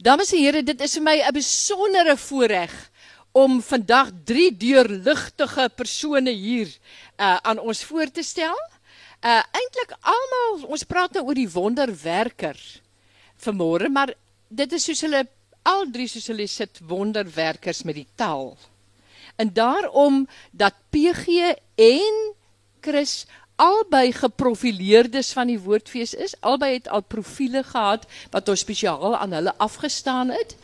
Dames en heren, dit is vir my 'n besondere voorreg om vandag drie deurligtige persone hier uh, aan ons voor te stel. Uh eintlik almal, ons praat nou oor die wonderwerker vanmôre, maar dit is soos hulle al drie soos hulle sit wonderwerkers met die taal. En daarom dat PG en Chris albei geprofileerdes van die woordfees is. Albei het al profile gehad wat ons spesiaal aan hulle afgestaan het.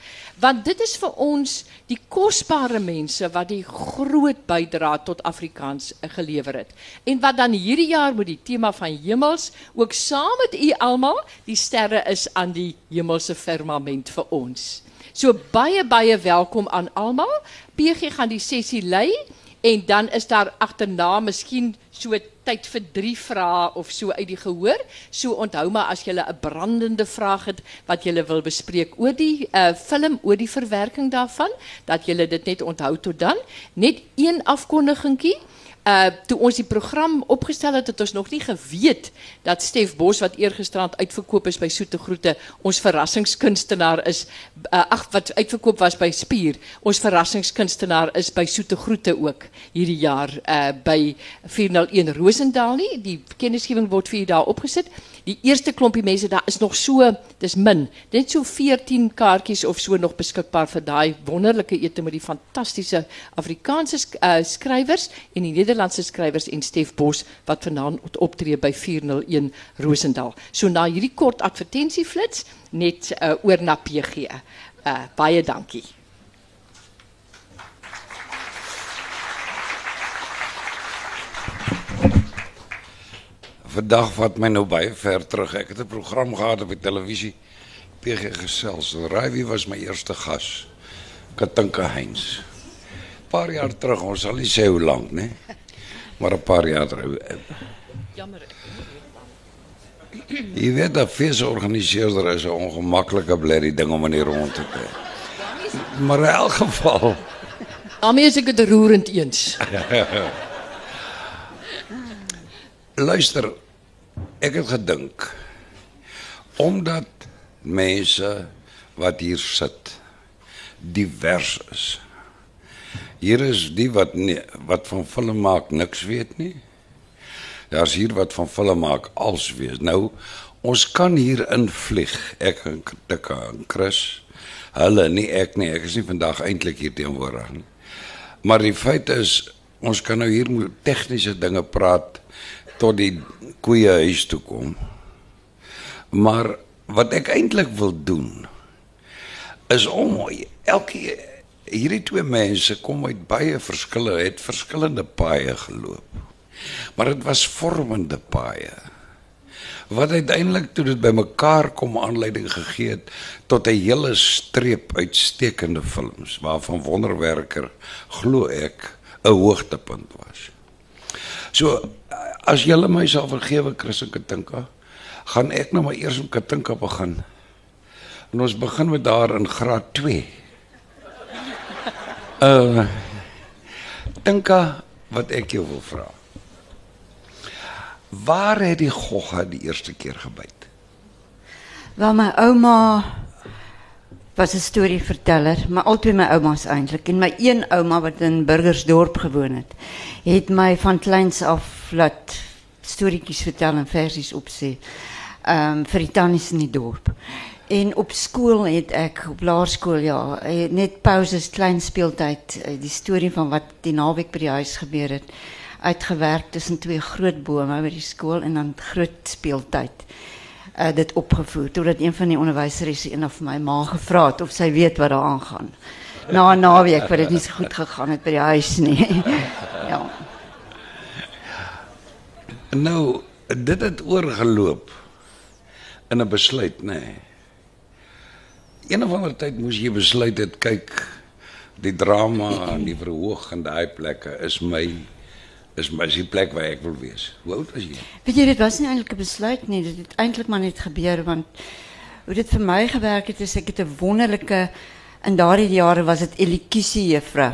Want dit is vir ons die kosbare mense wat die groot bydra tot Afrikaans gelewer het. En wat dan hierdie jaar met die tema van hemels ook saam met u almal, die sterre is aan die hemelse firmament vir ons. So baie baie welkom aan almal. PG gaan die sessie lei en dan is daar agterna miskien so tyd vir drie vrae of so uit die gehoor. So onthou maar as jy 'n brandende vraag het wat jy wil bespreek oor die uh, film, oor die verwerking daarvan, dat jy dit net onthou tot dan. Net een afkondigingkie. Uh toe ons die program opgestel het, het ons nog nie geweet dat Stef Bos wat eergisterand uitverkoop is by Soete Groete, ons verrassingskunstenaar is uh, ag wat uitverkoop was by Spier. Ons verrassingskunstenaar is by Soete Groete ook hierdie jaar uh by 401 Rosendaal nie. Die kennisgewing word vir u daar opgesit. Die eerste klompie mense daar is nog so, dis min. Net so 14 kaartjies of so nog beskikbaar vir daai wonderlike ete met die fantastiese Afrikaanse uh, skrywers en die Nederlandse skrywers en Stef Bos wat vanaand optree by 401 Rosendal. So na hierdie kort advertensieflits net uh, oor na PG. Uh, baie dankie. Vandag wat my nou baie ver terug. Ek het 'n program gehad op die televisie. PG gesels. Raai was my eerste gas? Katinka Heinz. 'n Paar jaar terug, ons sal nie sê hoe lank nie maar een paar jaar terug. Jammer. Je weet dat feestorganiseerder is een ongemakkelijke blerrie ding om in rond te krijgen. Maar in elk geval. Daarmee is ik het roerend eens. Luister, ik heb gedink. Omdat mensen wat hier zit divers is. Hier is die wat nie, wat van film maak niks weet nie. Daar's hier wat van film maak als weet. Nou ons kan hier invlieg. Ek en Tikka en Chris. Hulle nie ek nie. Ek is nie vandag eintlik hier teenwoordig nie. Maar die feit is ons kan nou hier met tegniese dinge praat tot die koeie huis toe kom. Maar wat ek eintlik wil doen is om elke hierdie twee mense kom uit baie verskille het verskillende paaie geloop. Maar dit was vormende paaie. Wat uiteindelik toe dit bymekaar kom aanleiding gegee het tot 'n hele streep uitstekende films waarvan Wonderwerker glo ek 'n hoogtepunt was. So as julle my sal vergewe Chris en Katinka, gaan ek nou maar eers met Katinka begin. En ons begin met daar in graad 2. Uh Dinka wat ek jou wil vra. Waar het die gogga die eerste keer gebyt? Wel my ouma was 'n storieverteller, maar altyd my ouma's eintlik en my een ouma wat in Burgersdorp gewoon het, het my van kleins af laat storieetjies vertel en versies. Ehm um, vir die in dorp. En op school het ek op laerskool ja, net pauses, klein speeltyd, eh, die storie van wat die naweek by die huis gebeur het, uitgewerk tussen twee groot bome by die skool en dan groot speeltyd. Uh dit opgevoer totdat een van die onderwysers een of my ma gevra het of sy weet wat daar aangaan. Na 'n naweek wat dit nie so goed gegaan het by die huis nie. ja. Nou, dit het oorgeloop in 'n besluit. Nee een of ander tyd moes jy besluit dit kyk die drama en die verhoog en daai plekke is my is die plek waar ek wil wees. Hoe oud was jy? Weet jy dit was nie eintlik 'n besluit nie, dit het eintlik maar net gebeur want hoe dit vir my gewerk het is ek het 'n wonderlike in daardie jare was dit Elikusie juffrou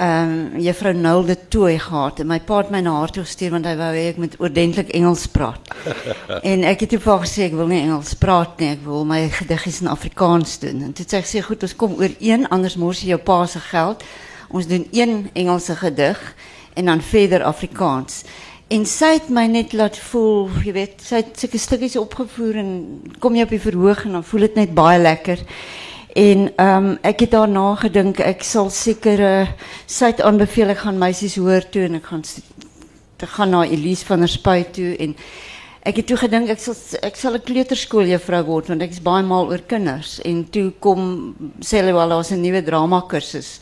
um, juffrou Nulde Tooi gehad en my pa het my na haar toe want hy wou hê ek moet oordentlik Engels praat. en ek het toe vir gesê ek wil nie Engels praat nie, ek wil my gediggies in Afrikaans doen. En toe sê ek sê goed, ons kom een anders mors jy jou pa se geld. Ons doen een Engelse gedig en dan verder Afrikaans. En sy het my net laat voel, jy weet, sy het sulke stukkies opgevoer en kom jy op die verhoog en dan voel dit net baie lekker. En ehm um, ek het daarna gedink ek sal seker uh, sy het aanbeveel ek gaan meisies hoor toe en ek gaan te gaan Elise van der Spruit toe en ek het toe gedink ek sal ek sal 'n kleuterskooljuffrou word want ek is baie mal oor kinders en toe kom sê wel daar's 'n nuwe drama kursus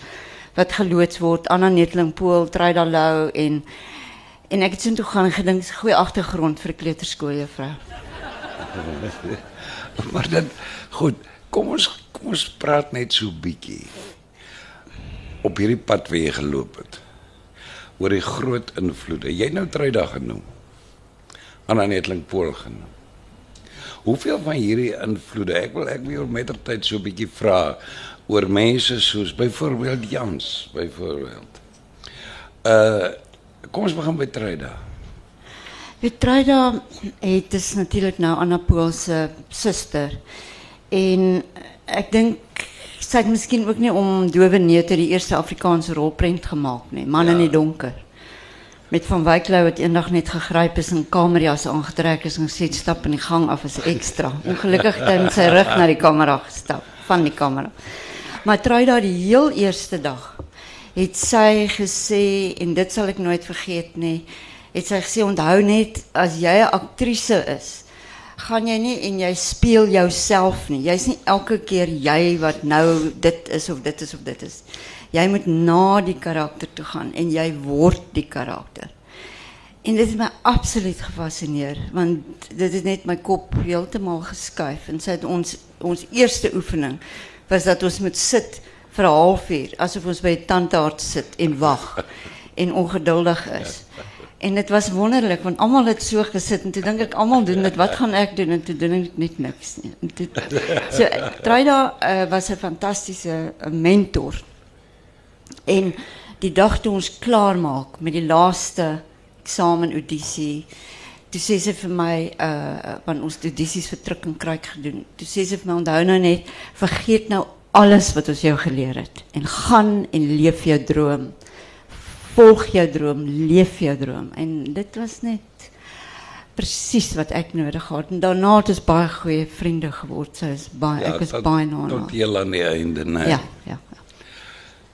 wat geloods word Anna Netling Pool Tryda Lou en en ek het toe gaan gedink 'n goeie agtergrond vir 'n maar dan goed, kom ons kom ons praat net so bietjie op hierdie pad wat jy geloop het oor die groot invloede. Jy nou Tryda genoem. Anna Netling Pool genoem. Hoeveel van hierdie invloede, ek wil ek wil met tyd so 'n bietjie vra oor mense soos byvoorbeeld Jans, byvoorbeeld. Uh kom ons begin by Tryda. Wie Tryda het is natuurlik nou Anna Pool se suster. En ek dink sy het miskien ook nie om dowe neute die eerste Afrikaanse rolprent gemaak nie, Man ja. in die donker. Met van Wyklou wat eendag net gegryp is en kamerjas aangetrek is en gesê stap in die gang af as ekstra. Ongelukkig het hy met sy rug na die kamera gestap, van die kamera. Maar try daar die heel eerste dag het sy gesê en dit sal ek nooit vergeet nie. Het sy gesê onthou net as jy 'n aktrise is, gaan jy nie en jy speel jouself nie. Jy's nie elke keer jy wat nou dit is of dit is of dit is. Jy moet na die karakter toe gaan en jy word die karakter. En dit het my absoluut gefascineer want dit het net my kop heeltemal geskuif en sy het ons ons eerste oefening was dat ons moet sit vir 'n halfuur asof ons by tandarts sit en wag en ongeduldig is. En het was wonderlijk, want allemaal het zo gezet. En toen denk ik, allemaal doen het, wat ga ik doen? En toen doe ik niet niks. Nie. So, Truida uh, was een fantastische uh, mentor. En die dag toen ons klaarmaak met die laatste examen auditie, toen zei ze voor mij, uh, want ons audities voor Truk en Kruik gedaan, toen zei ze voor mij, onthou nou net, vergeet nou alles wat ons jou geleerd het. En gaan en leef je droom volg jou droom, leef jou droom. En dit was net presies wat ek nodig gehad. En daarna het ons baie goeie vriende geword. Sy is baie ja, ek is baie na. Tot heel aan die einde, nee. Ja, ja.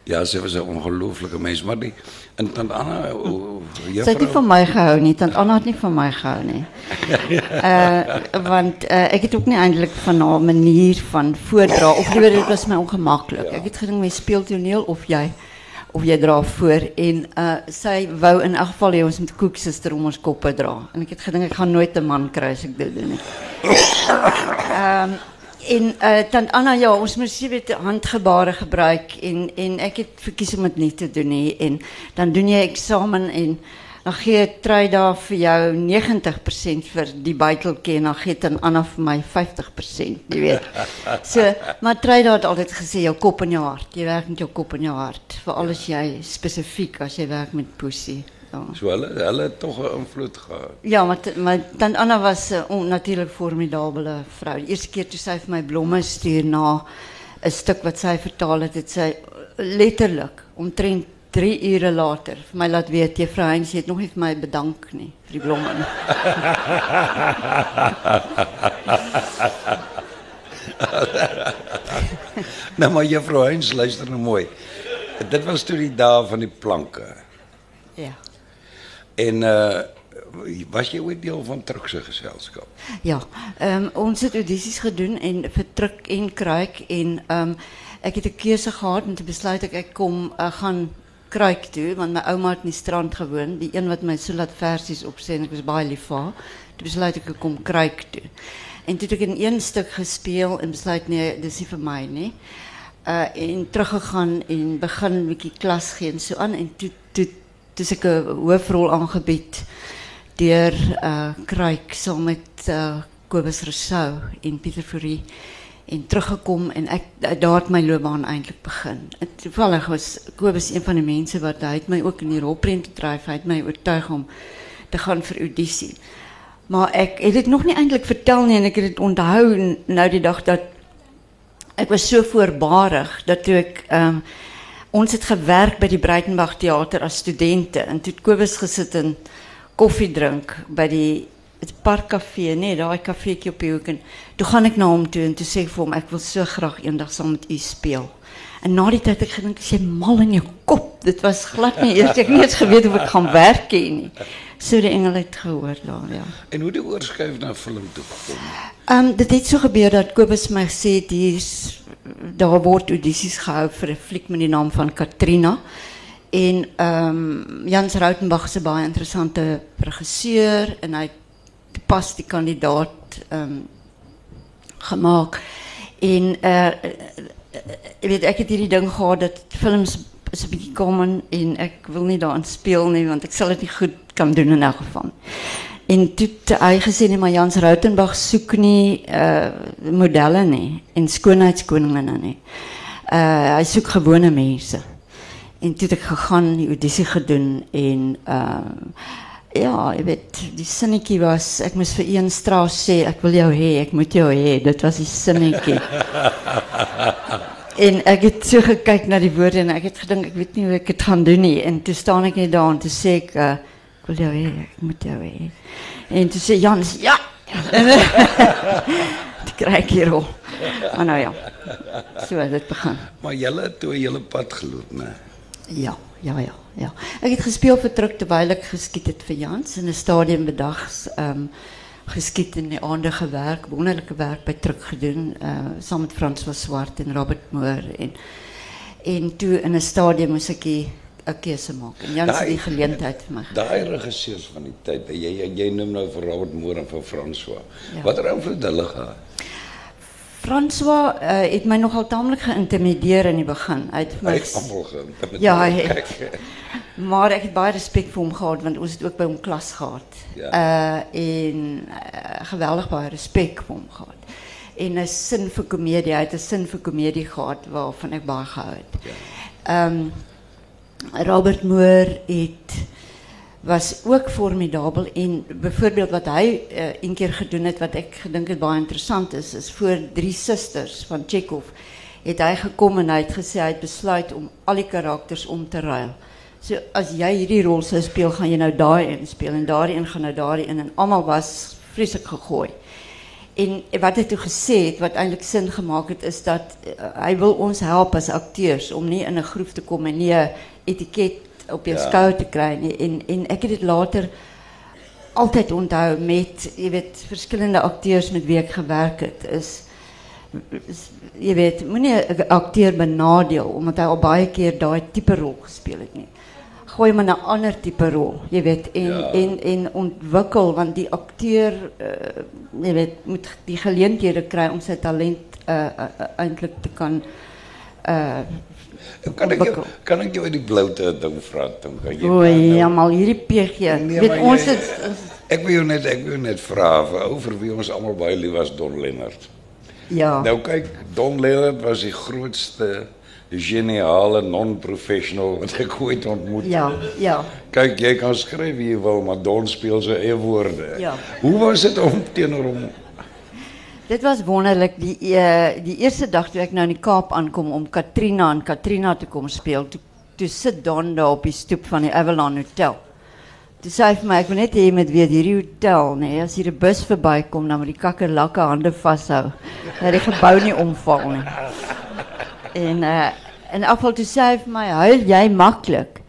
Ja, sy was 'n ongelooflike mens, maar die en tant Anna, juffrou. Sy het nie van my gehou nie. Tant Anna het nie van my gehou nie. uh want uh, ek het ook nie eintlik van haar manier van voordra of liewer dit was my ongemaklik. Ja. Ek het gedink my speel toneel of jy of jy dra voor en uh sy wou in elk geval hê ons moet koeksuster om ons koppe dra en ek het gedink ek gaan nooit 'n man kry as ek dit doen nie. Ehm um, en uh Anna ja, ons moet sê weet handgebare gebruik en en ek het verkies om dit nie te doen nie en dan doen jy eksamen en dan gee Trey daar vir jou 90% vir die buiteltjie en dan gee dan Anna vir my 50%, jy weet. So, maar Trey daar het altyd gesê jou kop en jou hart. Jy werk met jou kop en jou hart. Veral as jy spesifiek as jy werk met pussy. Ja. So hulle hulle het tog 'n invloed gehad. Ja, maar maar dan Anna was 'n uh, natuurlik formidabele vrou. Die eerste keer toe sy vir my blomme stuur na 'n stuk wat sy vertaal het, het sy letterlik omtrent drie uren later vir my laat weet juffrou Heinz het nog nie vir my bedank nie vir die blomme. nou maar juffrou Heinz luister nou mooi. Dit was toe die dae van die planke. Ja. En uh was jy ooit deel van Trukse geselskap? Ja, ehm um, ons het audisies gedoen en vir Truk en Kruik en ehm um, ek het 'n keuse gehad en te besluit ek ek kom uh, gaan kruik toe want my ouma het in die strand gewoon, die een wat my so laat versies opsê en ek was baie lief vir haar. Toe besluit ek ek kom kruik toe. En toe het ek in een stuk gespeel en besluit nee, dis nie vir my nie. Uh en teruggegaan en begin 'n bietjie klas gee en so aan en toe toe dis ek 'n hoofrol aangebied deur uh kruik saam met uh Kobus Rousseau en Pieter Fourie. En teruggekom en ek daar het my loopbaan eintlik begin. En toevallig was Kobus een van die mense wat hy het my ook in die rolprent gedryf. Hy het my oortuig om te gaan vir audisie. Maar ek het nog nie eintlik vertel nie en ek het dit onthou nou die dag dat ek was so voorbarig dat ek ehm ons het gewerk by die Breitenberg teater as studente en toe het Kobus gesit en koffie drink by die het parkkafee, nee, daai kafeetjie op die hoek en toe gaan ek na hom toe en toe sê ek vir hom ek wil so graag eendag saam met u speel. En na die tyd ek gedink sê mal in jou kop. Dit was glad nie eers ek nie eens geweet of ek gaan werk hê nie. So die engel het gehoor daar, ja. En hoe die oorskuif na film toe gekom? Ehm um, dit het so gebeur dat Kobus my gesê het hier's daar word audisies gehou vir 'n fliek met die naam van Katrina. En ehm um, Jans Rautenbach se baie interessante regisseur en hy pas die kandidaat ehm, um, gemaakt. En uh, ik weet, ek het hierdie ding gehad dat films is een beetje komen en ik wil niet daaraan spelen, nie, want ik zal het niet goed kan doen in elk geval. En toen hij gezien nee, maar Jans Ruitenbach zoekt niet uh, modellen nie, en schoonheidskoningen niet. Uh, hij zoekt gewone mensen. En toen heb ik gegaan, die auditie gedaan en... Uh, ja, jy weet, die sinnetjie was ek moes vir een straat sê ek wil jou hê, ek moet jou hê. Dit was die sinnetjie. en ek het so gekyk na die woorde en ek het gedink ek weet nie hoe ek dit gaan doen nie. En toe staan ek net daar en toe sê ek uh, ek wil jou hê, ek moet jou hê. En toe sê Jans, ja. Dit kry ek hier al. Maar nou ja. So het dit begin. Maar julle het toe 'n hele pad geloop, né? Ja, ja, ja, ja. Ek het gespeel vir Truk terwyl ek geskiet het vir Jans in 'n stadium bedags ehm um, geskiet in die aande gewerk, wonderlike werk by Truk gedoen, uh saam met Frans van Swart en Robert Moore en en toe in 'n stadium moes ek 'n keuse maak. En Jans het die geleentheid vir my gegee. Daai regisseurs van die tyd, jy jy, jy noem nou vir Robert Moore en vir François. Ja. Watter invloed hulle gehad? François uh, het my nogal taamlik geïntimideer in begin. Het Hy my het almal geïntimideer. Ja. Kyk, Maar ek het baie respek vir hom gehad want ons het ook by hom klas gehad. Ja. Uh en uh, geweldig baie respek vir hom gehad. En 'n sin vir komedie, hy het 'n sin vir komedie gehad waarvan ek baie gehou het. Ehm Robert Moore het was ook formidabel en byvoorbeeld wat hy uh, een keer gedoen het wat ek gedink het baie interessant is is voor drie susters van Chekhov het hy gekom en gesê hy het besluit om al die karakters om te ruil. So as jy hierdie rol sou speel, gaan jy nou daai in speel en daai een gaan nou daai in en almal was vreeslik gegooi. En wat hy toe gesê het wat eintlik sin gemaak het is dat uh, hy wil ons help as akteurs om nie in 'n groef te kom en nie 'n etiket op jou Ja. te nie. En en ek het dit later altyd onthou met jy weet verskillende akteurs met wie ek gewerk het is is- jy weet moenie 'n akteur benadeel omdat hy al baie keer daai tipe rol gespeel het nie. Gooi hom in 'n ander tipe rol, jy weet en Ja. en en ontwikkel want die akteur uh, jy weet moet die geleenthede kry om sy talent uh, uh, te kan uh kan jou, ontwikkel. kan ek jou uit die bloute ding vra kan jy O nou- ja, maar hierdie PG. Nee, weet maar ons jy- het Ek wil jou net ek wil jou net vra wie ons almal baie lief was Don Lennard. ja. Nou kyk, Don Lennard was die grootste geniale non-professional wat ek ooit ontmoet het. Ja, ja. Kyk, jy kan skryf wie jy wil, maar Don speel sy eie woorde. Ja. Hoe was dit om teenoor hom? Dit was wonderlik die uh, die eerste dag toe ek nou in die Kaap aankom om Katrina en Katrina te kom speel. Toe toe sit Don daar op die stoep van die Avalon Hotel. Toe sê hy vir my ek wil net hê jy moet weet hierdie hotel, nee, as hier 'n bus verbykom dan moet die kakkerlakke hande vashou. Dat die gebou nie omval nie. En uh in afval toe sê hy vir my, "Huil jy maklik?"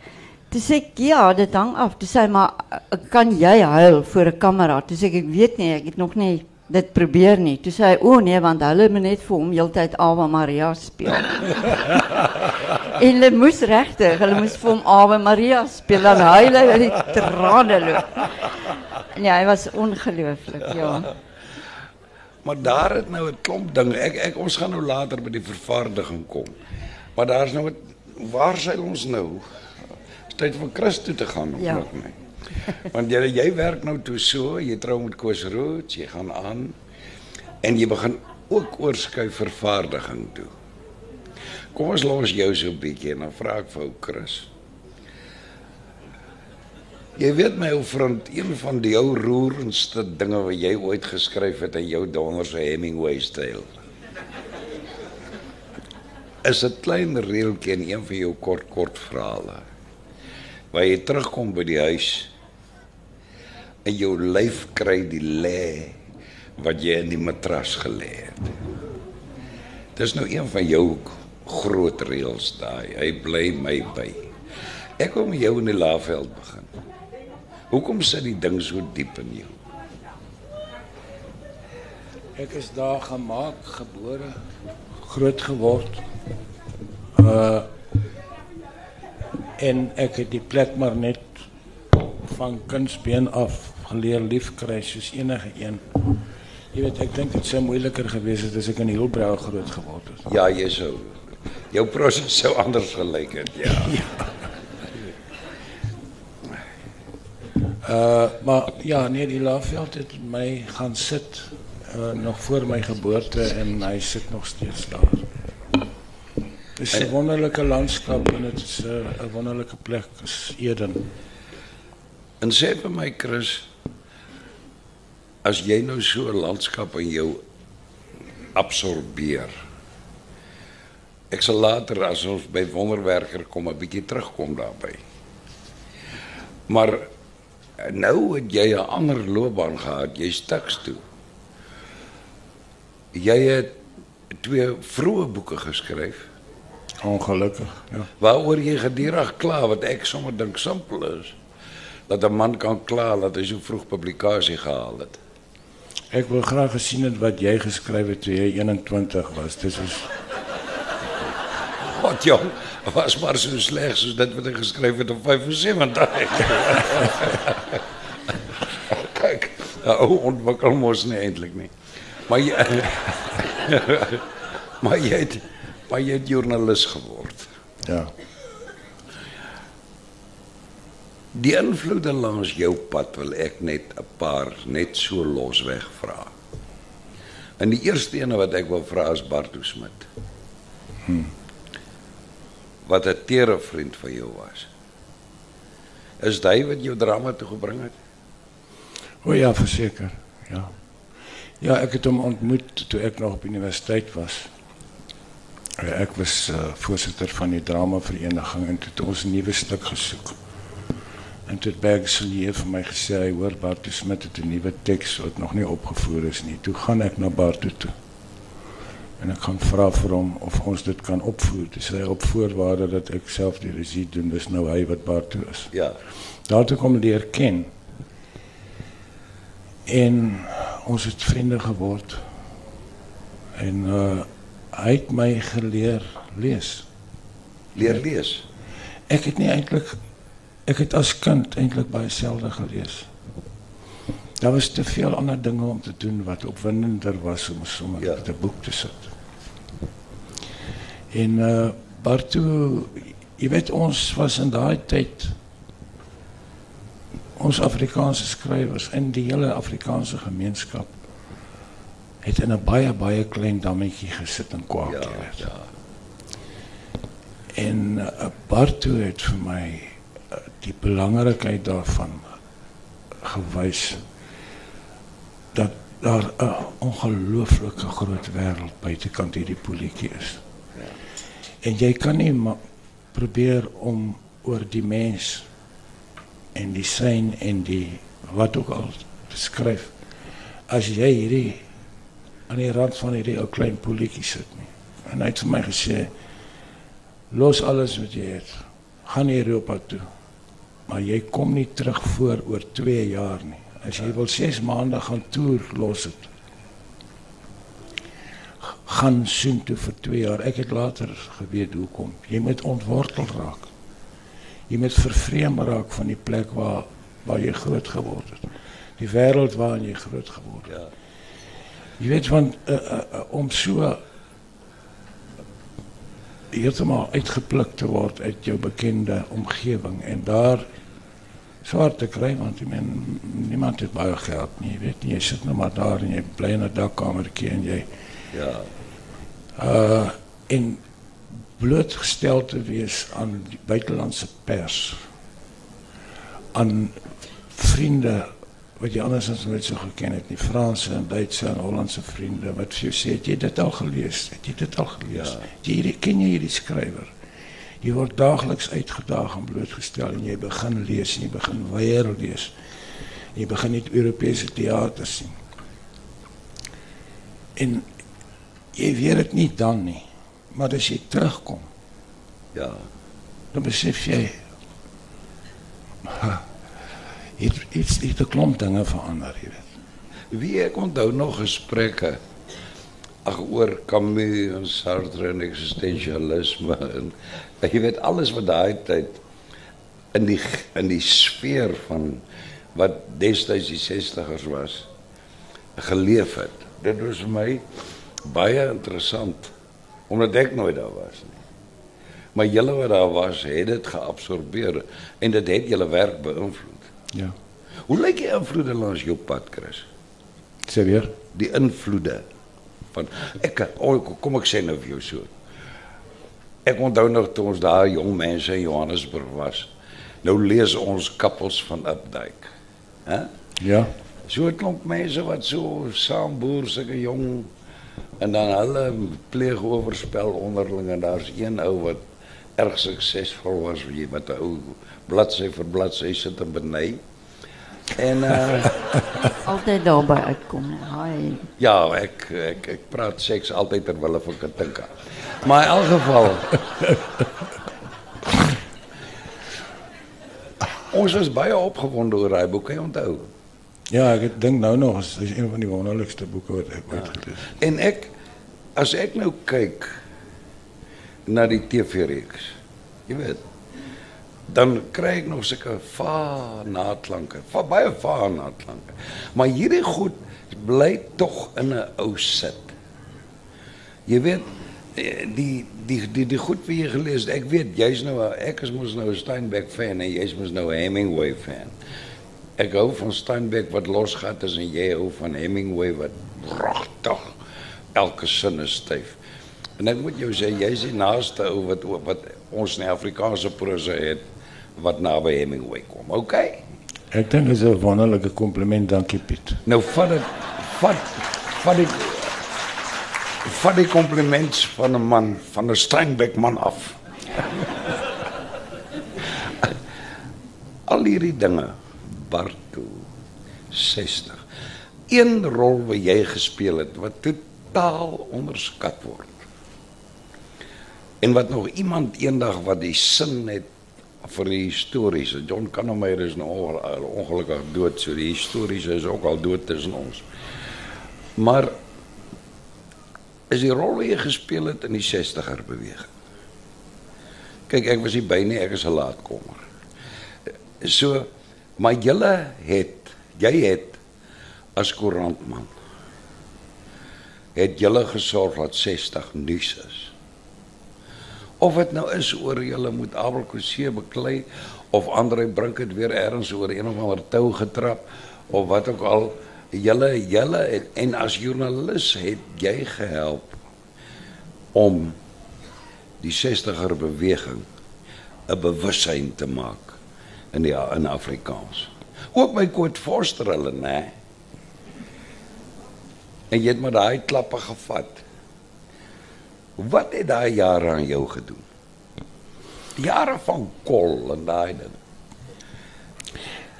Toe sê ek, "Ja, dit hang af." Toe sê hy, "Maar uh, kan jy huil voor 'n kamera?" Toe sê ek, "Ek weet nie, ek het nog nie dit probeer nie." Toe sê hy, "O nee, want hulle moet net vir hom heeltyd Ave Maria speel." en hulle moes regtig, hulle moes vir hom Ave Maria speel dan huil hy uit die trane loop. Nee, hy was ongelooflik, ja. Maar daar het nou 'n klomp dinge. Ek ek ons gaan nou later by die vervaardiging kom. Maar daar's nou 'n waar seil ons nou? Dis tyd vir Christus toe te gaan of Ja. nog nie. Want jy jy werk nou toe so, jy trou met Koos Roots, jy gaan aan en jy begin ook oorskuif vervaardiging toe. Kom ons los jou so 'n bietjie en dan vra ek vir ou Chris. Jy weet my ou vriend, een van die ou roerendste dinge wat jy ooit geskryf het in jou donderse Hemingway styl. Is 'n klein reeltjie in een van jou kort kort verhale. Waar jy terugkom by die huis en jou lyf kry die lê wat jy in die matras gelê het. Dis nou een van jou groot reëls daai. Hy bly my by. Ek kom jou in die Laagveld begin. Hoekom sit die ding so diep in jou? Ek is daar gemaak, gebore, groot geword. Uh en ek het die plek maar net van kindsbeen af geleer liefkry soos enige een. Jy weet, ek dink dit sou moeiliker gewees het as ek in Hielbrau groot geword het. Ja, jy sou jou proses sou anders gelyk het, ja. Uh maar ja, nee, die Laagveld het my gaan sit uh nog voor my geboorte en hy sit nog steeds daar. Dit is 'n wonderlike landskap en dit is 'n 'n wonderlike plek, is Eden. En vir my Chris, as jy nou so 'n landskap in jou absorbeer. Ek sal later as ons by wonderwerker kom 'n bietjie terugkom daarby. Maar nou het jy 'n ander loopbaan gehad, jy's teks toe. Jy het twee vroeë boeke geskryf Ongelukkig, ja. waaroor jy gedurig kla wat ek sommer dink simpel is. Dat 'n man kan kla dat hy so vroeg publikasie gehaal het. Ek wil graag het wat jy geskryf het toe jy 21 was. Dis is Wat jong, was maar so sleg soos dit wat ek geskryf het op 75. Kyk, ou ontwikkel mos nie eintlik nie. Maar jy Maar jy het maar jy het joernalis geword. ja. Die invloede langs jou pad wil ek net 'n paar net so losweg vra. En die eerste ene wat ek wil vra is Bartu Smit. Wat 'n tere vriend van jou was. Is hy wat jou drama toe gebring het? O ja, verseker. Ja. Ja, ek het hom ontmoet toe ek nog op universiteit was. Eh, Ek was uh, voorsitter van die dramavereniging en het ons 'n nuwe stuk gesoek. En toe het Bergselier vir my gesê hy hoor Bartu Smit het 'n nuwe teks wat nog nie opgevoer is nie. Toe gaan ek na Bartu toe. En ek gaan vra vir hom of ons dit kan opvoer. Dis hy op voorwaarde dat ek self die regie doen. Dis nou hy wat Bartu is. Ja. Daartoe kom leer ken. En ons het vriende geword. En uh hy het my geleer lees. Leer lees. Ek het nie eintlik ek het as kind eintlik baie selde gelees. Daar was te veel ander dinge om te doen wat opwindender was om Ja. met 'n boek te sit. En uh Bartu, jy weet ons was in daai tyd ons Afrikaanse skrywers in die hele Afrikaanse gemeenskap het in 'n baie baie klein dammetjie gesit in Ja, Kwakkewer. ja. En uh, Bartu het vir my uh, die belangrikheid daarvan gewys dat daar 'n ongelooflike groot wêreld buitekant hierdie politie is. En jy kan nie probeer om oor die mens en die sein en die wat ook al skryf as jy hierdie aan die rand van hierdie ou klein politie sit nie. En hy het vir my gesê los alles wat jy het. Gaan Europa toe. Maar jy kom nie terug voor oor 2 jaar nie. As jy wil 6 maande gaan toer, los dit. G- Gaan soontoe vir 2 jaar. Ek het later geweet hoekom. Jy moet ontwortel raak. Jy moet vervreem raak van die plek waar waar jy groot geword het. Die wêreld waarin jy groot geword het. Ja. Jy weet want uh, uh, uh, om so heeltemal uitgepluk te word uit jou bekende omgewing en daar swaar te kry want ek meen niemand het baie geld nie, jy weet nie, jy sit nou maar daar en jy bly in 'n dakkamertjie en jy Ja. Uh en blootgestel te wees aan die buitelandse pers. Aan vriende wat jy andersins nooit so geken het nie, Franse en Duitse en Hollandse vriende wat vir jou sê het jy dit al gelees? Het jy dit al gelees? Ja. Jy hierdie ken jy hierdie skrywer? Jy word daagliks uitgedaag en blootgestel en jy begin lees en jy begin weier lees. En jy begin net Europese teater sien. En jy weet dit nie dan nie. Maar as jy terugkom, Ja. dan besef jy ha, iets iets iets 'n klomp dinge verander, jy weet. Wie ek onthou nog gesprekke ag oor Camus en Sartre en existentialisme en jy weet alles wat daai tyd in die in die sfeer van wat destyds die 60ers was geleef het. Dit was vir my baie interessant omdat ek nooit daar was nie. Maar julle wat daar was, het dit geabsorbeer en dit het julle werk beïnvloed. Ja. Hoe lyk die invloede langs jou pad, Chris? Sê weer. die invloede van ek oh, kom ek sê nou vir jou so. Ek onthou nog toe ons daar jong mense in Johannesburg was. Nou lees ons kappels van Updike. Hè? Ja. So 'n klomp mense wat so saam boer sulke jong en dan hulle pleeg oorspel onderling en daar's een ou wat erg suksesvol was wie wat 'n ou bladsy vir bladsy sit en beny. En uh Altyd daarby uitkom. nee. Haai. Ja, ek ek ek praat seks altyd ter wille van Katinka. Maar in elk geval Ons is baie opgewonde oor daai boek, onthou. Ja, ek het- dink nou nog is is een van die wonderlikste boeke wat ek ooit het. En ek as ek nou kyk na die TV-reeks, jy weet, dan kry ek nog sulke va naatlanke, va baie va naatlanke. Maar hierdie goed bly tog in 'n ou sit. Jy weet die die die die goed wat jy gelees het, ek weet jy's nou ek is mos nou 'n Steinbeck fan en jy's mos nou 'n Hemingway fan. Ek hou van Steinbeck wat losgat is en jy hou van Hemingway wat regtig elke sin is styf. En ek moet jou sê jy's die naaste ou wat wat ons in Afrikaanse prosa het wat naby Hemingway kom. OK? Ek dink dit is 'n wonderlike kompliment, dankie Piet. Nou vat dit vat vat die vat die kompliments van 'n man van 'n Steinbeck man af. Al hierdie dinge Bartu 60. Een rol wat jy gespeel het wat totaal onderskat word. En wat nog iemand eendag wat die sin het vir die histories. John Kannemeyer is nou onge- ongelukkig dood, so die histories is ook al dood tussen ons. Maar is die rol jy gespeel het in die 60er beweging. Kyk, ek was nie by nie, ek is 'n laatkomer. So, maar julle het, jy het as koerantman het julle gesorg dat 60 nuus is. Of dit nou is oor julle moet Abel Kosee beklei of Andre Brink het weer ergens oor een of ander tou getrap of wat ook al julle julle het, en as joernalis het jy gehelp om die 60er beweging 'n bewussyn te maak in die in Afrikaans. Ook by Koot Forster hulle nê. En jy het maar daai klappe gevat. Wat het daai jare aan jou gedoen? Die jare van kol en daai ding.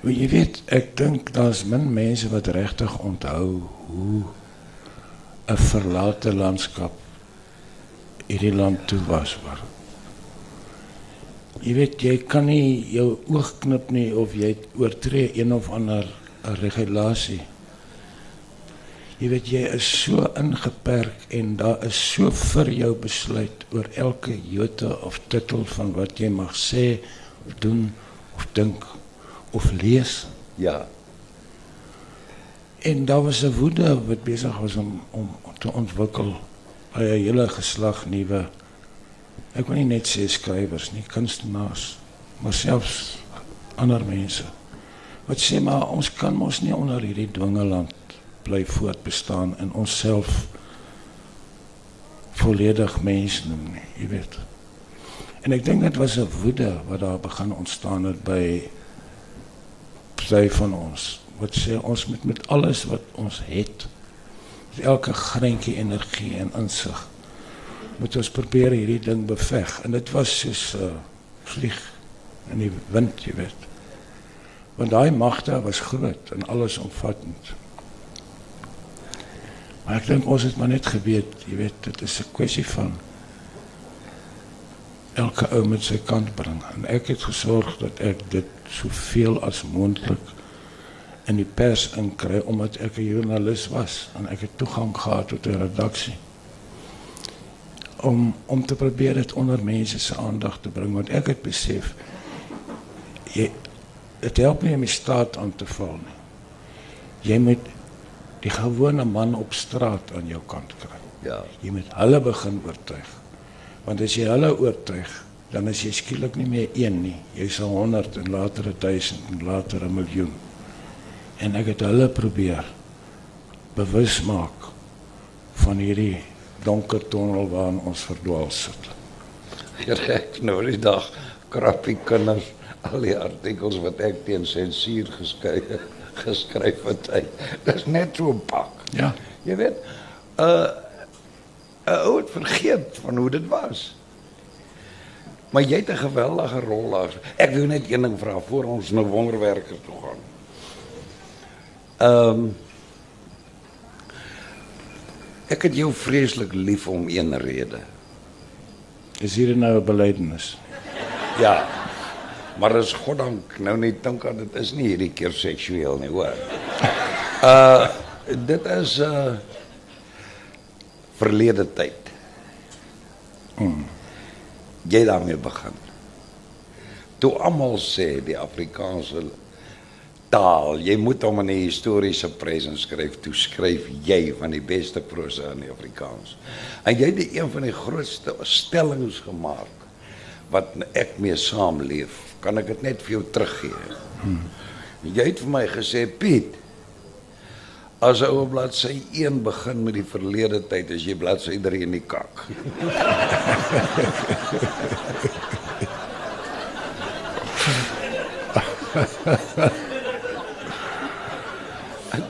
Jy weet, ek dink daar's min mense wat regtig onthou hoe 'n verlate landskap hierdie land toe was waar. Jy weet jy kan nie jou oog knip nie of jy oortree een of ander regulasie. Jy weet jy is so ingeperk en daar is so vir jou besluit oor elke jota of titel van wat jy mag sê of doen of dink of lees. Ja. En daar was 'n woede wat besig was om om te ontwikkel by 'n hele geslag nuwe ek wil nie net sê skrywers nie, kunstenaars, maar selfs ander mense. Wat sê maar ons kan mos nie onder hierdie dwingeland bly voortbestaan en onsself volledig mens noem nie, jy weet. En ek dink dit was 'n woede wat daar begin ontstaan het by sy van ons. Wat sê ons met met alles wat ons het, elke greintjie energie en insig moet ons probeer hierdie ding beveg en dit was soos 'n uh, vlieg in die wind, jy weet. Want daai magte was groot en alles omvattend. Maar ek dink ons het maar net geweet, jy weet, dit is 'n kwessie van elke ou met sy kant bring en ek het gesorg dat ek dit soveel as moontlik in die pers inkry omdat ek 'n joernalis was en ek het toegang gehad tot 'n redaksie om om te probeer dit onder mense se aandag te bring want ek het besef jy dit help nie om die staat aan te val nie. Jy moet die gewone man op straat aan jou kant kry. Ja. Jy moet hulle begin oortuig. Want as jy hulle oortuig, dan is jy skielik nie meer een nie. Jy sal 100 en later 1000 en later 'n miljoen. En ek het hulle probeer bewus maak van hierdie donker tonnel waarin ons verdwaal sit. Reg nou die dag krappie kinders al die artikels wat ek teen sensuur geskryf geskryf het. hy. Dis net so 'n pak. Ja. Jy weet, uh 'n ou het vergeet van hoe dit was. Maar jy het 'n geweldige rol daar. Ek wil net een ding vra voor ons nou wonderwerkers toe gaan. Ehm um, Ek het jou vreeslik lief om een rede. Is hier nou 'n belydenis? Ja. Maar as goddank nou net dink aan dit is nie hierdie keer seksueel nie, hoor. Uh dit is uh verlede tyd. Mm. Jy daarmee begin. Toe almal sê die Afrikaanse taal, jy moet hom in 'n historiese presens skryf, toe skryf jy van die beste prosa in die Afrikaans. En jy het een van die grootste stellings gemaak wat ek mee saamleef. Kan ek dit net vir jou teruggee? Hmm. Jy het vir my gesê, Piet, as ou op bladsy 1 begin met die verlede tyd, as jy bladsy 3 in die kak.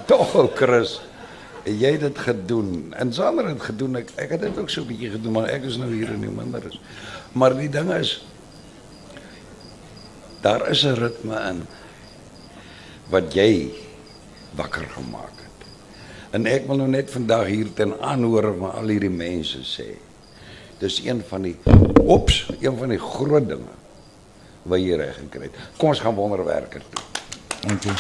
Tog ook Chris, jy het dit gedoen. En Sander het gedoen. Ek ek het dit ook so 'n bietjie gedoen, maar ek is nou hier in die minder is. Maar die ding is daar is 'n ritme in wat jy wakker gemaak het. En ek wil nou net vandag hier ten aanhoor van al hierdie mense sê. Dis een van die ops, een van die groot dinge wat jy reg gekry het. Kom ons gaan wonderwerker toe. Dankie.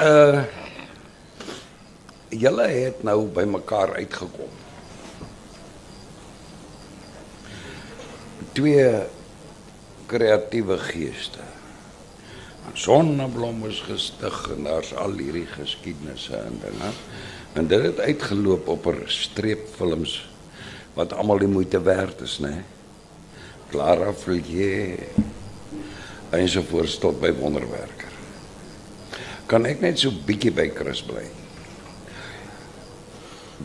Uh julle het nou by mekaar uitgekom. Twee kreatiewe geeste. Sonneblom is gestig en daar's al hierdie geskiedenisse en dinge. En dit het uitgeloop op 'n streepfilms wat almal die moeite werd is, né? Clara Flier. En so voort tot by wonderwerker. Kan ek net so bietjie by Chris bly?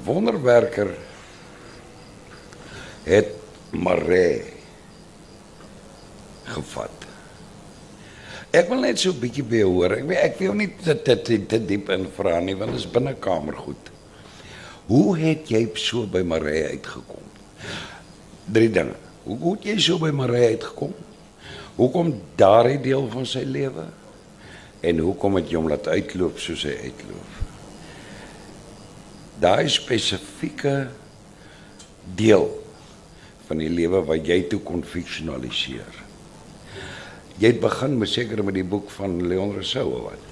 Wonderwerker het Maree gevat. Ek wil net so 'n bietjie by hoor. Ek weet ek wil nie te te, te, te diep in vra nie want dit is binnekamer goed. Hoe het jy so by Maree uitgekom? Drie dinge. Hoe het jy so by Maree uitgekom? Hoekom daardie deel van sy lewe? En hoekom het jy hom laat uitloop soos hy uitloop? Daai spesifieke deel van die lewe wat jy toe kon fiksionaliseer. Jy het begin met seker met die boek van Leon Rousseau wat?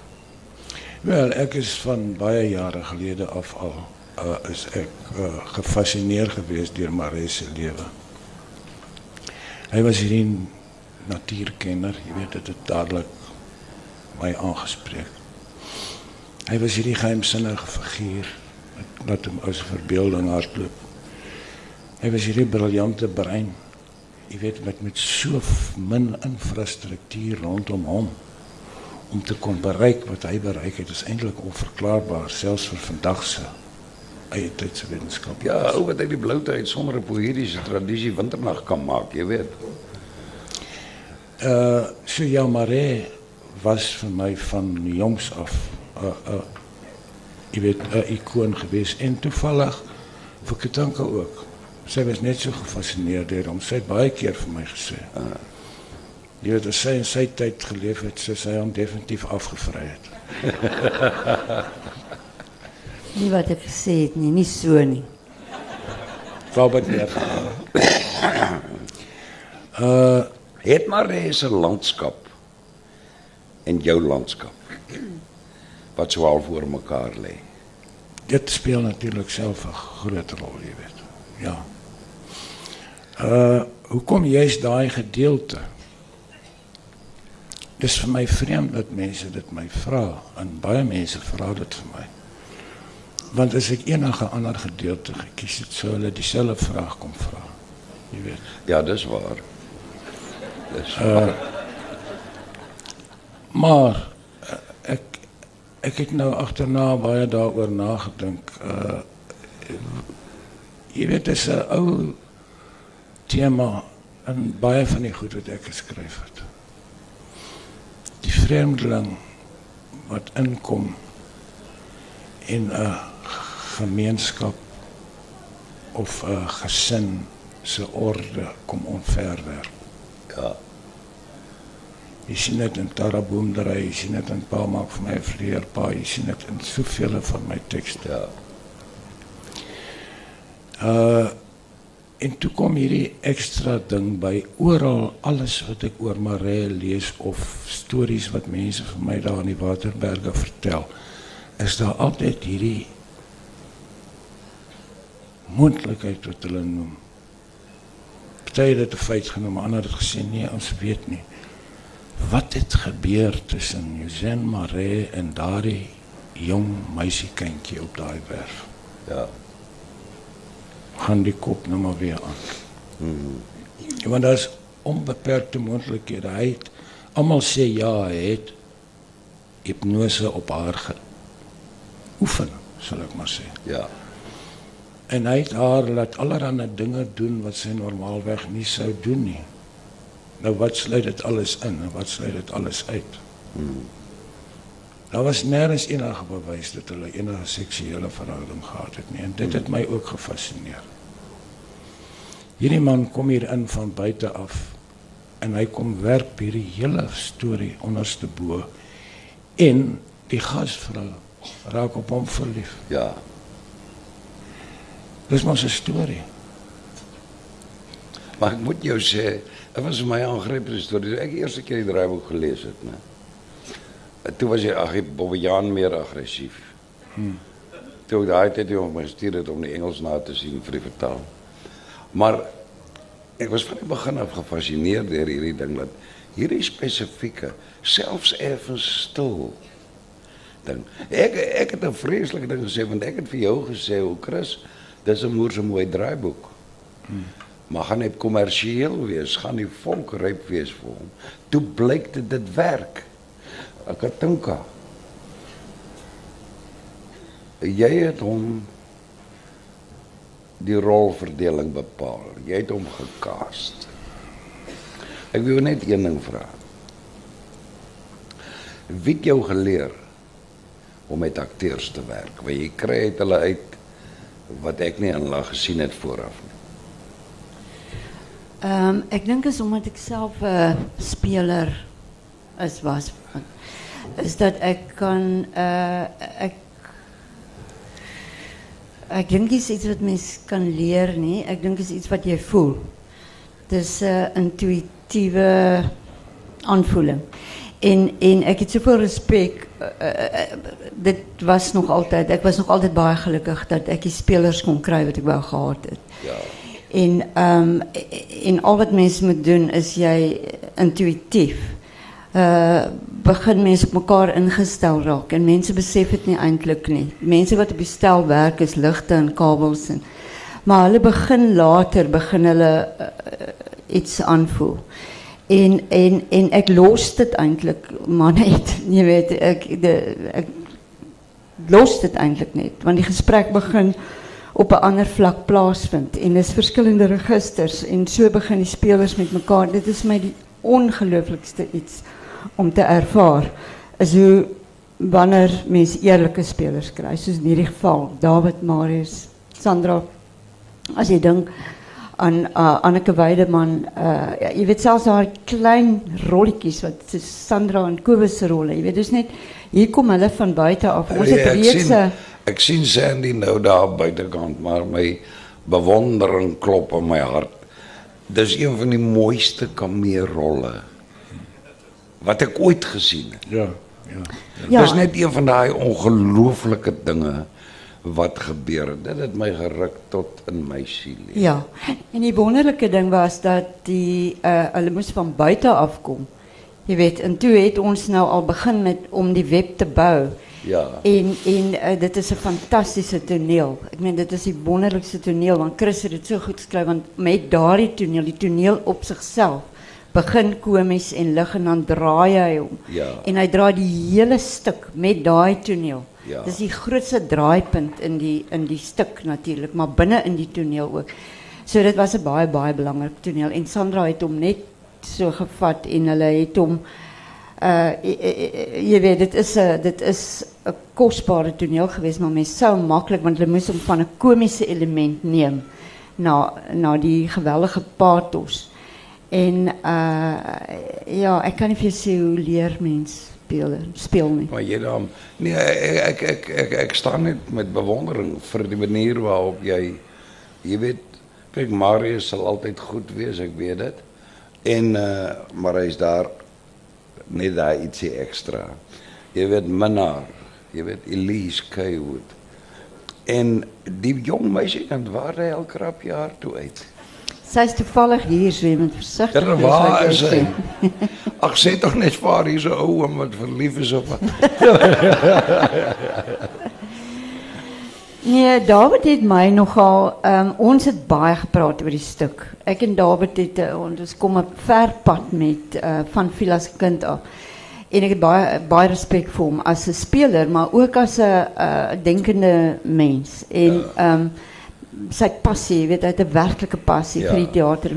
Wel, ek is van baie jare gelede af al uh, is ek uh, gefassineer geweest deur Marie se lewe. Hy was hierdie natuurkenner, jy weet dit het dadelik my aangespreek. Hy was hierdie geheimsinnige figuur wat hom as verbeelding hardloop. Hy was hierdie briljante brein. Jy weet met met so min infrastruktuur rondom hom om te kon bereik wat hy bereik het is eintlik onverklaarbaar selfs vir vandag se eie tydse wetenskap. Ja, ou wat uit die bloute uit sonder 'n poëtiese tradisie winternag kan maak, jy weet. Uh so ja, Maree was vir my van jongs af 'n uh, 'n uh, jy weet 'n ikoon gewees en toevallig vir Ketanka ook. Sy was net so gefassineerd deur hom. Sy het baie keer vir my gesê. Uh, jy weet as sy in sy tyd geleef het, sou sy hom definitief afgevry het. Nie wat ek gesê het nie, nie so nie. Robert weer. uh het maar eens 'n landskap en jou landskap wat so al voor mekaar lê. Dit speel natuurlik self 'n groot rol, jy weet. Ja. Uh hoekom jy's daai gedeelte? Dis vir my vreemd dat mense dit my vra en baie mense vra dit vir my. Want as ek enige ander gedeelte gekies het, sou hulle dieselfde vraag kom vra. Jy weet. Ja, dis waar. Dis waar. Uh, maar uh, ek ek het nou agterna baie daaroor nagedink. Uh jy weet dis 'n ou tema en baie van die goed wat ek geskryf het. Die vreemdeling wat inkom in 'n gemeenskap of 'n gesin se orde kom onverwerp. Ja. Jy sien dit in Taraboomdry, jy sien dit in Pa maak vir my 'n vleerpa, jy sien dit in soveel van my tekste. Ja. Uh en toe kom hierdie ekstra ding by oral alles wat ek oor Maree lees of stories wat mense vir my daar in die Waterberge vertel, is daar altyd hierdie moontlikheid wat hulle noem. Party het dit 'n feit genoem, ander het gesê nee, ons weet nie. Wat het gebeur tussen Eugène Maree en daardie jong meisiekindjie op daai werf? Ja. Gaan die kop nou maar weer aan. Mm. Want daar's onbeperkte moontlikhede. Hy het almal sê ja, hy het hipnose op haar geoefen, sal ek maar sê. Ja. En hy het haar laat allerlei dinge doen wat sy normaalweg nie sou doen nie. Nou wat sluit dit alles in en wat sluit dit alles uit? Hmm. Daar was nêrens enige bewys dat hulle enige seksuele verhouding gehad het nie en dit het my ook gefassineer. Hierdie man kom hier in van buite af en hy kom werp hierdie hele storie onderste bo en die gasvrou raak op hom verlief. Ja. Dis mos 'n storie. Maar ek moet jou sê, dit was vir my aangrypende storie. Ek die eerste keer die draaiboek gelees het, né. Toe was ag, Bobbejaan meer aggressief. Hmm. Toe daai tyd hom gestuur het om die Engels na te sien vir die vertaal. Maar ek was van die begin af gefassineerd deur hierdie ding dat hierdie spesifieke, selfs effens stil ding. Ek ek het 'n vreeslike ding gesê want ek het vir jou gesê hoe Chris dis 'n moer se mooi draaiboek. Hmm. Maar gaan dit kommersieel wees, gaan die volk ryp wees vir hom. Toe blyk dit dit werk. Dink. Jy het hom die rolverdeling bepaal. Jy het hom gekast. Ek wil net een ding vra. Wie het jou geleer om met akteurs te werk? Want jy kry dit hulle uit wat ek nie in hulle gesien het vooraf nie. Ehm um, ek dink is omdat ek self 'n uh, speler is was is dat ek kan uh ek ek dink is iets wat mens kan leer nie. Ek dink is iets wat jy voel. Dis 'n uh, intuïtiewe aanvoeling. En en ek het soveel respek uh, uh, dit was nog altyd ek was nog altyd baie gelukkig dat ek die spelers kon kry wat ek wou gehad het. Ja. En um, en al wat mense moet doen is jy intuïtief. Uh begin mense op mekaar ingestel raak en mense besef dit nie eintlik nie. Mense wat op die stel werk is ligte en kabels en maar hulle begin later begin hulle uh, iets aanvoel. En, en, en ik los het eigenlijk maar niet. Je weet, ik, ik los het eigenlijk niet. Want die gesprek begin op een ander vlak plaatsvindt. En er verschillende registers. En zo beginnen die spelers met elkaar. Dit is mij die ongelooflijkste iets om te ervaren. Is hoe wanneer mensen eerlijke spelers krijgen. Zoals in ieder geval David, Marius, Sandra. Als je denkt aan uh, Anneke Weideman. Uh, ja, je weet zelfs haar klein rolletjes, wat is Sandra en Kobus rollen. Je weet dus niet, hier komen hulle van buiten af. Ons het reeds... Ek sien Sandy nou daar buitekant, maar my bewondering klop in my hart. Dis een van die mooiste kameerrolle wat ek ooit gesien het. Ja, ja. ja. Dis net een van daai ongelooflike dinge wat gebeur het. Dit het my geruk tot in my siel. Ja. En die wonderlike ding was dat die uh hulle moes van buite af kom. Jy weet, en toe het ons nou al begin met om die web te bou. Ja. En en uh, dit is 'n fantastiese toneel. Ek meen dit is die wonderlikste toneel want Chris het dit so goed geskryf want met daardie toneel, die toneel op sigself begin komies en lig en dan draai hy hom. Ja. En hy draai die hele stuk met daai toneel. Ja. Dis die grootste draaipunt in die in die stuk natuurlik, maar binne in die toneel ook. So dit was 'n baie baie belangrike toneel en Sandra het hom net so gevat en hulle het hom uh jy weet dit is 'n dit is 'n kosbare toneel geweest maar mens sou maklik want hulle moes hom van 'n komiese element neem na na die geweldige pathos. En uh ja, ek kan nie vir jou sê hoe leer mens speel speel nie. Maar jy dan nee ek ek, ek staan net met bewondering vir die manier waarop jy jy weet kyk Marius sal altyd goed wees, ek weet dit. En uh maar hy's daar net daai ietsie ekstra. Jy weet Minnar, jy weet Elise Kaywood. En die jong meisie kan waar al krap jaar toe uit. Sy is toevallig hier zwemend versigtig. Ja, waar hy? Ag sê tog net vir haar hier so ou om wat verlief is op wat. Nee, David het my nogal um, ons het baie gepraat oor die stuk. Ek en David het uh, ons kom op ver pad met uh, van Filas kind af. En ek het baie baie respek vir hom as 'n speler, maar ook as 'n uh, denkende mens. En ehm um, sy passie, weet het 'n werklike passie ja. vir die teater.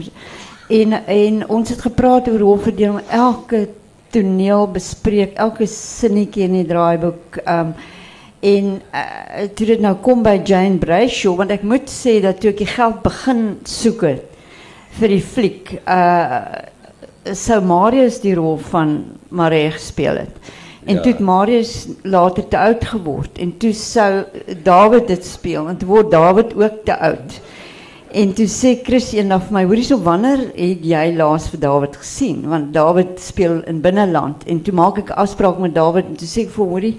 En en ons het gepraat oor rolverdeling, elke toneel bespreek, elke sinnetjie in die draaiboek um, En uh, toe dit nou kom by Jane Brayshaw want ek moet sê dat toe ek die geld begin soek het vir die fliek, uh sou Marius die rol van Marie gespeel het. En ja. toe het Marius later te oud geword en toe sou David dit speel en toe word David ook te oud. En toe sê Chris eendag vir my, hoorie so wanneer het jy laas vir David gesien? Want David speel in binneland en toe maak ek 'n afspraak met David en toe sê ek vir hoorie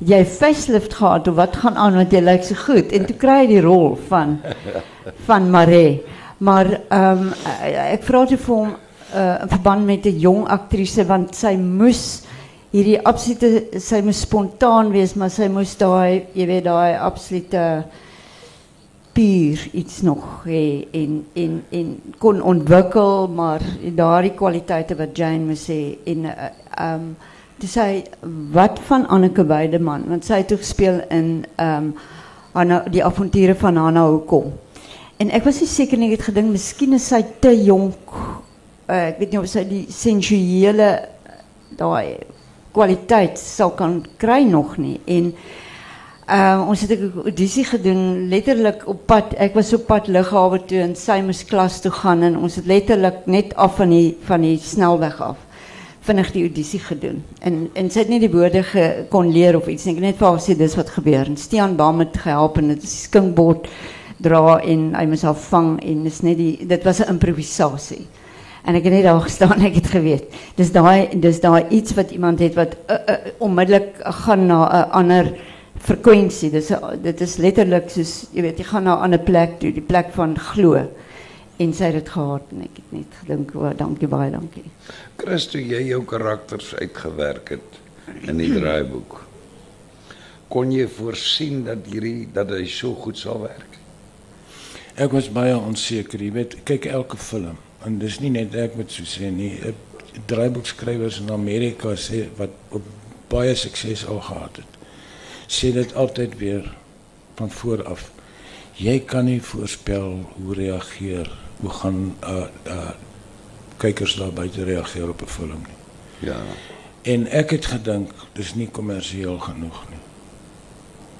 jy facelift gehad of wat gaan aan want jy lyk so goed en toe kry jy die rol van van Maree. Maar ehm um, ek vra toe vir hom uh, in verband met 'n jong aktrise want sy moes hierdie absolute sy moes spontaan wees maar sy moes daai jy weet daai absolute puur iets nog hê en en en kon ontwikkel maar daardie kwaliteite wat Jane moes hê en ehm uh, um, wat van Anneke Weideman want sy het gespeel in ehm um, die avonture van Anna Hokom. En ek was nie seker nie het gedink miskien is sy te jonk. Uh, ek weet nie of sy die sensuele daai kwaliteit sal kan kry nog nie en uh, ons het 'n audisie gedoen letterlik op pad ek was op pad lughawe toe en sy moes klas toe gaan en ons het letterlik net af van die van die snelweg af vinnig die audisie gedoen. En en sy het nie die woorde ge, kon leer of iets nie. Ek net haar sê dis wat gebeur. En Stean Bam het gehelp en dit is skinkbord dra en hy moes haar vang en dit was 'n improvisasie. En ek het net daar gestaan, ek het geweet. Dis daai dis daai iets wat iemand het wat uh, uh, onmiddellik gaan na 'n ander frekwensie. Dis dit is letterlik soos jy weet, jy gaan na 'n ander plek toe, die plek van glo. En sy het dit gehad en ek het net gedink, "O, dankie baie, dankie." Christo, jy jou karakters uitgewerk het in die draaiboek. Kon jy voorsien dat hierdie dat hy so goed sal werk? Ek was baie onseker, jy weet, kyk elke film en dis nie net ek wat so sê nie. draaiboekskrywers in Amerika sê wat op baie sukses al gehad het. Sê dit altyd weer van voor af. Jy kan nie voorspel hoe reageer, hoe gaan uh uh kykers daar buite reageer op 'n film nie. Ja. En ek het gedink dis nie kommersieel genoeg nie.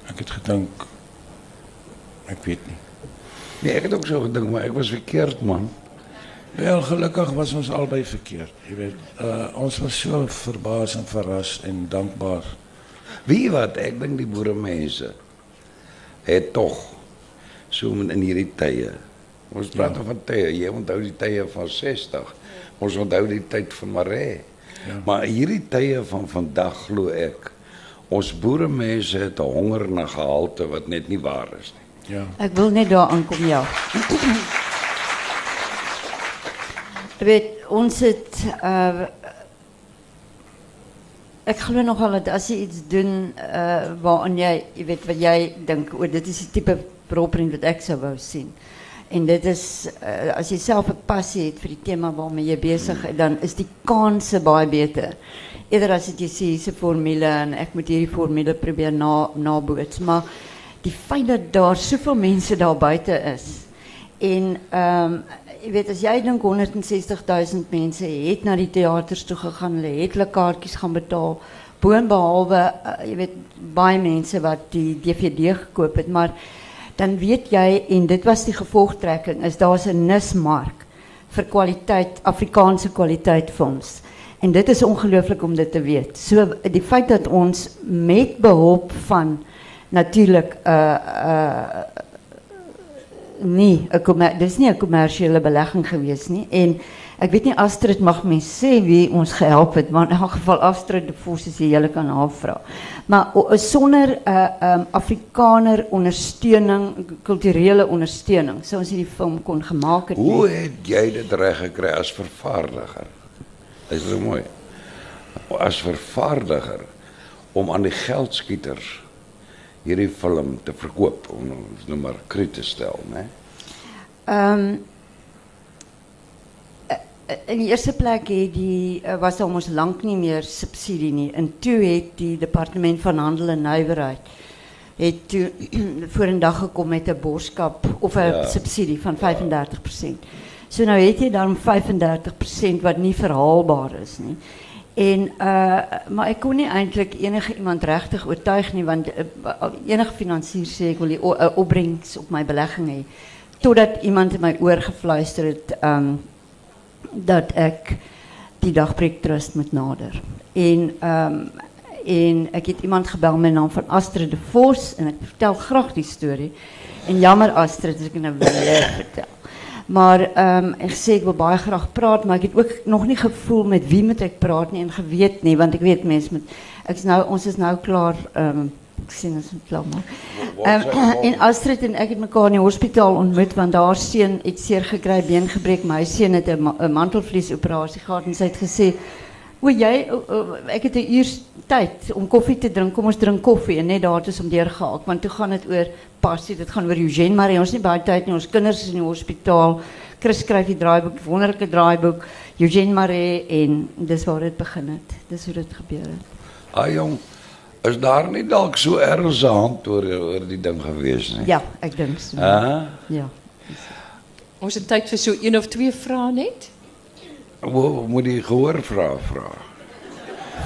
Ek het gedink ek weet nie. Nee, ek het ook so gedink, maar ek was verkeerd man. Wel gelukkig was ons albei verkeerd. Jy weet, uh ons was so verbaas en verras en dankbaar. Wie wat, ek dink die boeremense het tog so in hierdie tye. Ons praat ja. van tye, jy onthou die tye van 60. Ons onthou die tyd van Maree. Ja. Maar hierdie tye van vandag glo ek ons boeremense het 'n honger na gehalte wat net nie waar is nie. Ja. Ek wil net daar aankom ja. Weet ons het uh ek glo nogal dat as jy iets doen uh waaraan jy jy weet wat jy dink o dit is die tipe rolprent wat ek sou wou sien. En dit is uh, as jy self 'n passie het vir die tema waarmee jy besig is, dan is die kanse baie beter. Eerder jy sê hier's 'n formule en ek moet hierdie formule probeer na naboots, maar die feit dat daar soveel mense daar buite is en um, jy weet as jy dink 160 000 mense het na die teaters toe gegaan, hulle het kaartjies gaan betaal. Boonbehalwe uh, jy weet baie mense wat die DVD gekoop het, maar dan weet jy en dit was die gevolgtrekking is daar's 'n nismark vir kwaliteit Afrikaanse kwaliteit films. En dit is ongelooflik om dit te weet. So die feit dat ons met behulp van natuurlik 'n uh, uh, nie 'n dis nie 'n kommersiële belegging gewees nie en ek weet nie Astrid mag mens sê wie ons gehelp het maar in elk geval Astrid de Vos is jy kan haar vra. Maar sonder 'n uh, um, Afrikaner ondersteuning, kulturele ondersteuning sou ons hierdie film kon gemaak het. Hoe het jy dit reg gekry as vervaardiger? Is dit mooi? As vervaardiger om aan die geldskieters hierdie film te verkoop om ons nou maar kry te stel, né? Ehm um, in die eerste plek het die eh, was daar ons lank nie meer subsidie nie. En toe het die departement van handel en nywerheid het toe voor 'n dag gekom met 'n boskap of 'n ja. subsidie van 35%. So nou het jy dan 35% wat nie verhaalbaar is nie. En uh, maar ik kon niet eindelijk enige iemand rechtig oortuig nie, want uh, enige financier ek wil die opbrengst op mijn belegging hê. Totdat iemand in my oor gefluister het um, dat ik die dagbreek trust moet nader. En um, en ek het iemand gebel met naam van Astrid de Vos en ek vertel graag die storie. En jammer Astrid, as ek nou weer vertel. Maar ehm um, ek sê ek wil baie graag praat, maar ek het ook nog nie gevoel met wie moet ek praat nie en geweet nie, want ek weet mense met nou ons is nou klaar ehm um, ek sien ons moet klaar. Ehm um, en Astrid en ek het mekaar in die hospitaal ontmoet want daar seun het seer gekry, been gebreek, my seun het 'n ma mantelvliesoperasie gehad en sy het gesê O jy ek het 'n uur tyd om koffie te drink. Kom ons drink koffie en net daar is om deurgehaak want toe gaan dit oor passie. Dit gaan oor Eugene Marie. Ons nie baie tyd nie. Ons kinders is in die hospitaal. Chris skryf die draaiboek, wonderlike draaiboek. Eugene Marie en dis waar dit begin het. Dis hoe dit gebeur het. Ah jong, is daar nie dalk so erns hand oor oor die ding gewees nie? Ja, ek dink so. Ah? Ja. Ons het tyd vir so een of twee vrae net. Hoe moet die gehoor vra vra?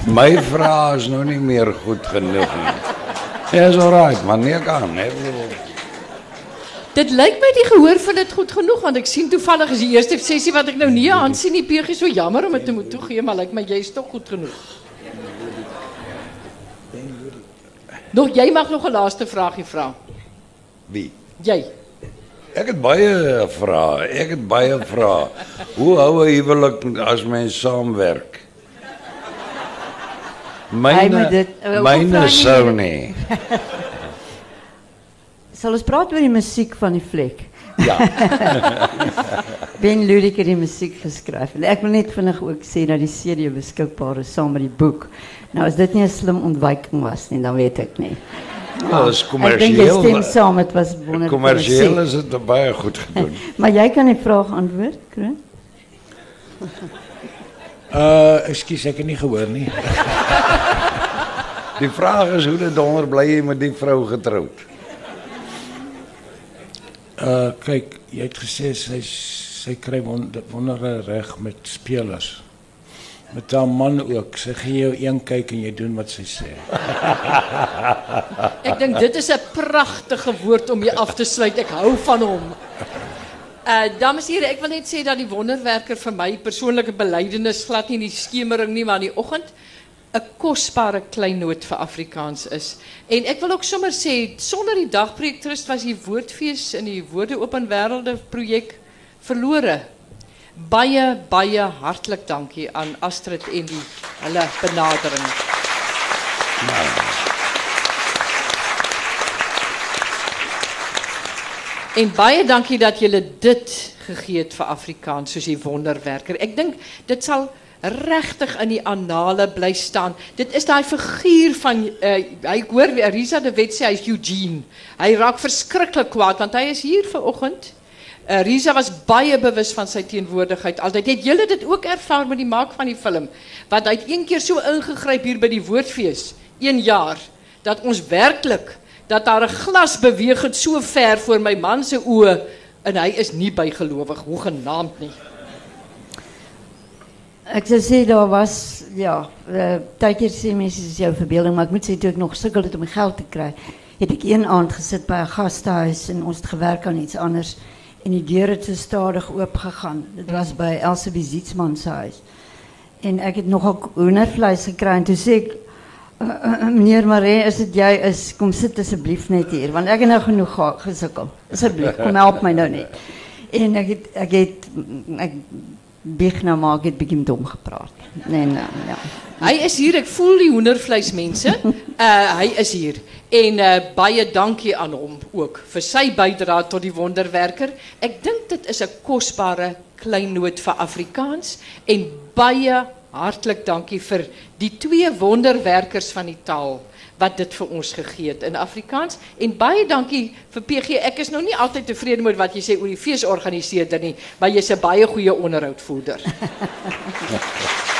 My vrae is nou nie meer goed genoeg nie. Ja, is alright, maar nee kan, nee. Dit lyk my die gehoor van dit goed genoeg want ek sien toevallig is die eerste sessie wat ek nou nie aan sien nie PG so jammer om dit te moet toegee maar lyk my jy's tog goed genoeg. Nog jy mag nog 'n laaste vraagie vra. Wie? Jy. Ek het baie vrae. Ek het baie vrae. Hoe hou 'n huwelik as mens saamwerk? Myne dit, uh, myne sou nie. Sal ons praat oor die musiek van die fliek? Ja. ben Ludik het die musiek geskryf. Ek wil net vinnig ook sê dat die CD beskikbaar is saam met die boek. Nou as dit nie 'n slim ontwyking was nie, dan weet ek nie. Dat is commercieel. Ik denk dat stem samen, het was wonderlijk. Commercieel is het bijna goed gedaan. maar jij kan die vraag antwoorden, Kroon? Uh, ekskuus, ek het nie gehoor nie. Die vraag is hoe dit donder bly jy met die vrou getroud? Uh kyk, jy het gesê sy sy kry wonder, wondere reg met spelers. Met haar man ook. Sy gee jou een kyk en jy doen wat sy sê. Ek dink dit is 'n pragtige woord om hier af te sluit. Ek hou van hom. Uh dames en here, ek wil net sê dat die wonderwerker vir my persoonlike belydenis glad nie in die skemering nie, maar die oggend 'n kosbare kleinoot vir Afrikaans is. En ek wil ook sommer sê sonder die dagpreek trust was die woordfees in die Woorde Open Wêrelde projek verlore. Baie baie hartlik dankie aan Astrid en die hulle benadering. En baie dankie dat julle dit gegee het vir Afrikaans soos die wonderwerker. Ek dink dit sal regtig in die annale bly staan. Dit is daai figuur van uh, hy hoor Risa de Wet sê hy's Eugene. Hy raak verskriklik kwaad want hy is hier vanoggend. Uh, Risa was baie bewus van sy teenwoordigheid. Altyd het julle dit ook ervaar met die maak van die film. Want hy het een keer so ingegryp hier by die woordfees, een jaar, dat ons werklik dat daar 'n glas beweeg het so ver voor my man se oë en hy is nie bygelowig hoegenaamd nie. Ek sou sê daar was ja, uh, tydjie sê mense is jou verbeelding, maar ek moet sê toe ek nog sukkel het om geld te kry, het ek een aand gesit by 'n gastehuis en ons het gewerk aan iets anders en die deur het stadig oop gegaan. Dit was by Elsie Zietsman se huis. En ek het nogal hoendervleis gekry en toe sê ek Uh, uh, meneer Maree, is dit jy is kom sit asseblief net hier want ek het nou genoeg ge- gesukkel. Asseblief, kom help my nou net. En ek het ek het ek bieg nou maar het bietjie dom gepraat. Nee, nou, ja. Hy is hier, ek voel die hoendervleis mense. Uh hy is hier. En uh baie dankie aan hom ook vir sy bydrae tot die wonderwerker. Ek dink dit is 'n kosbare klein noot vir Afrikaans en baie hartlik dankie vir die twee wonderwerkers van die taal wat dit vir ons gegee het in Afrikaans en baie dankie vir PG. Ek is nou nie altyd tevrede met wat jy sê oor die feesorganiseerder nie, maar jy's 'n baie goeie onderhoudvoerder.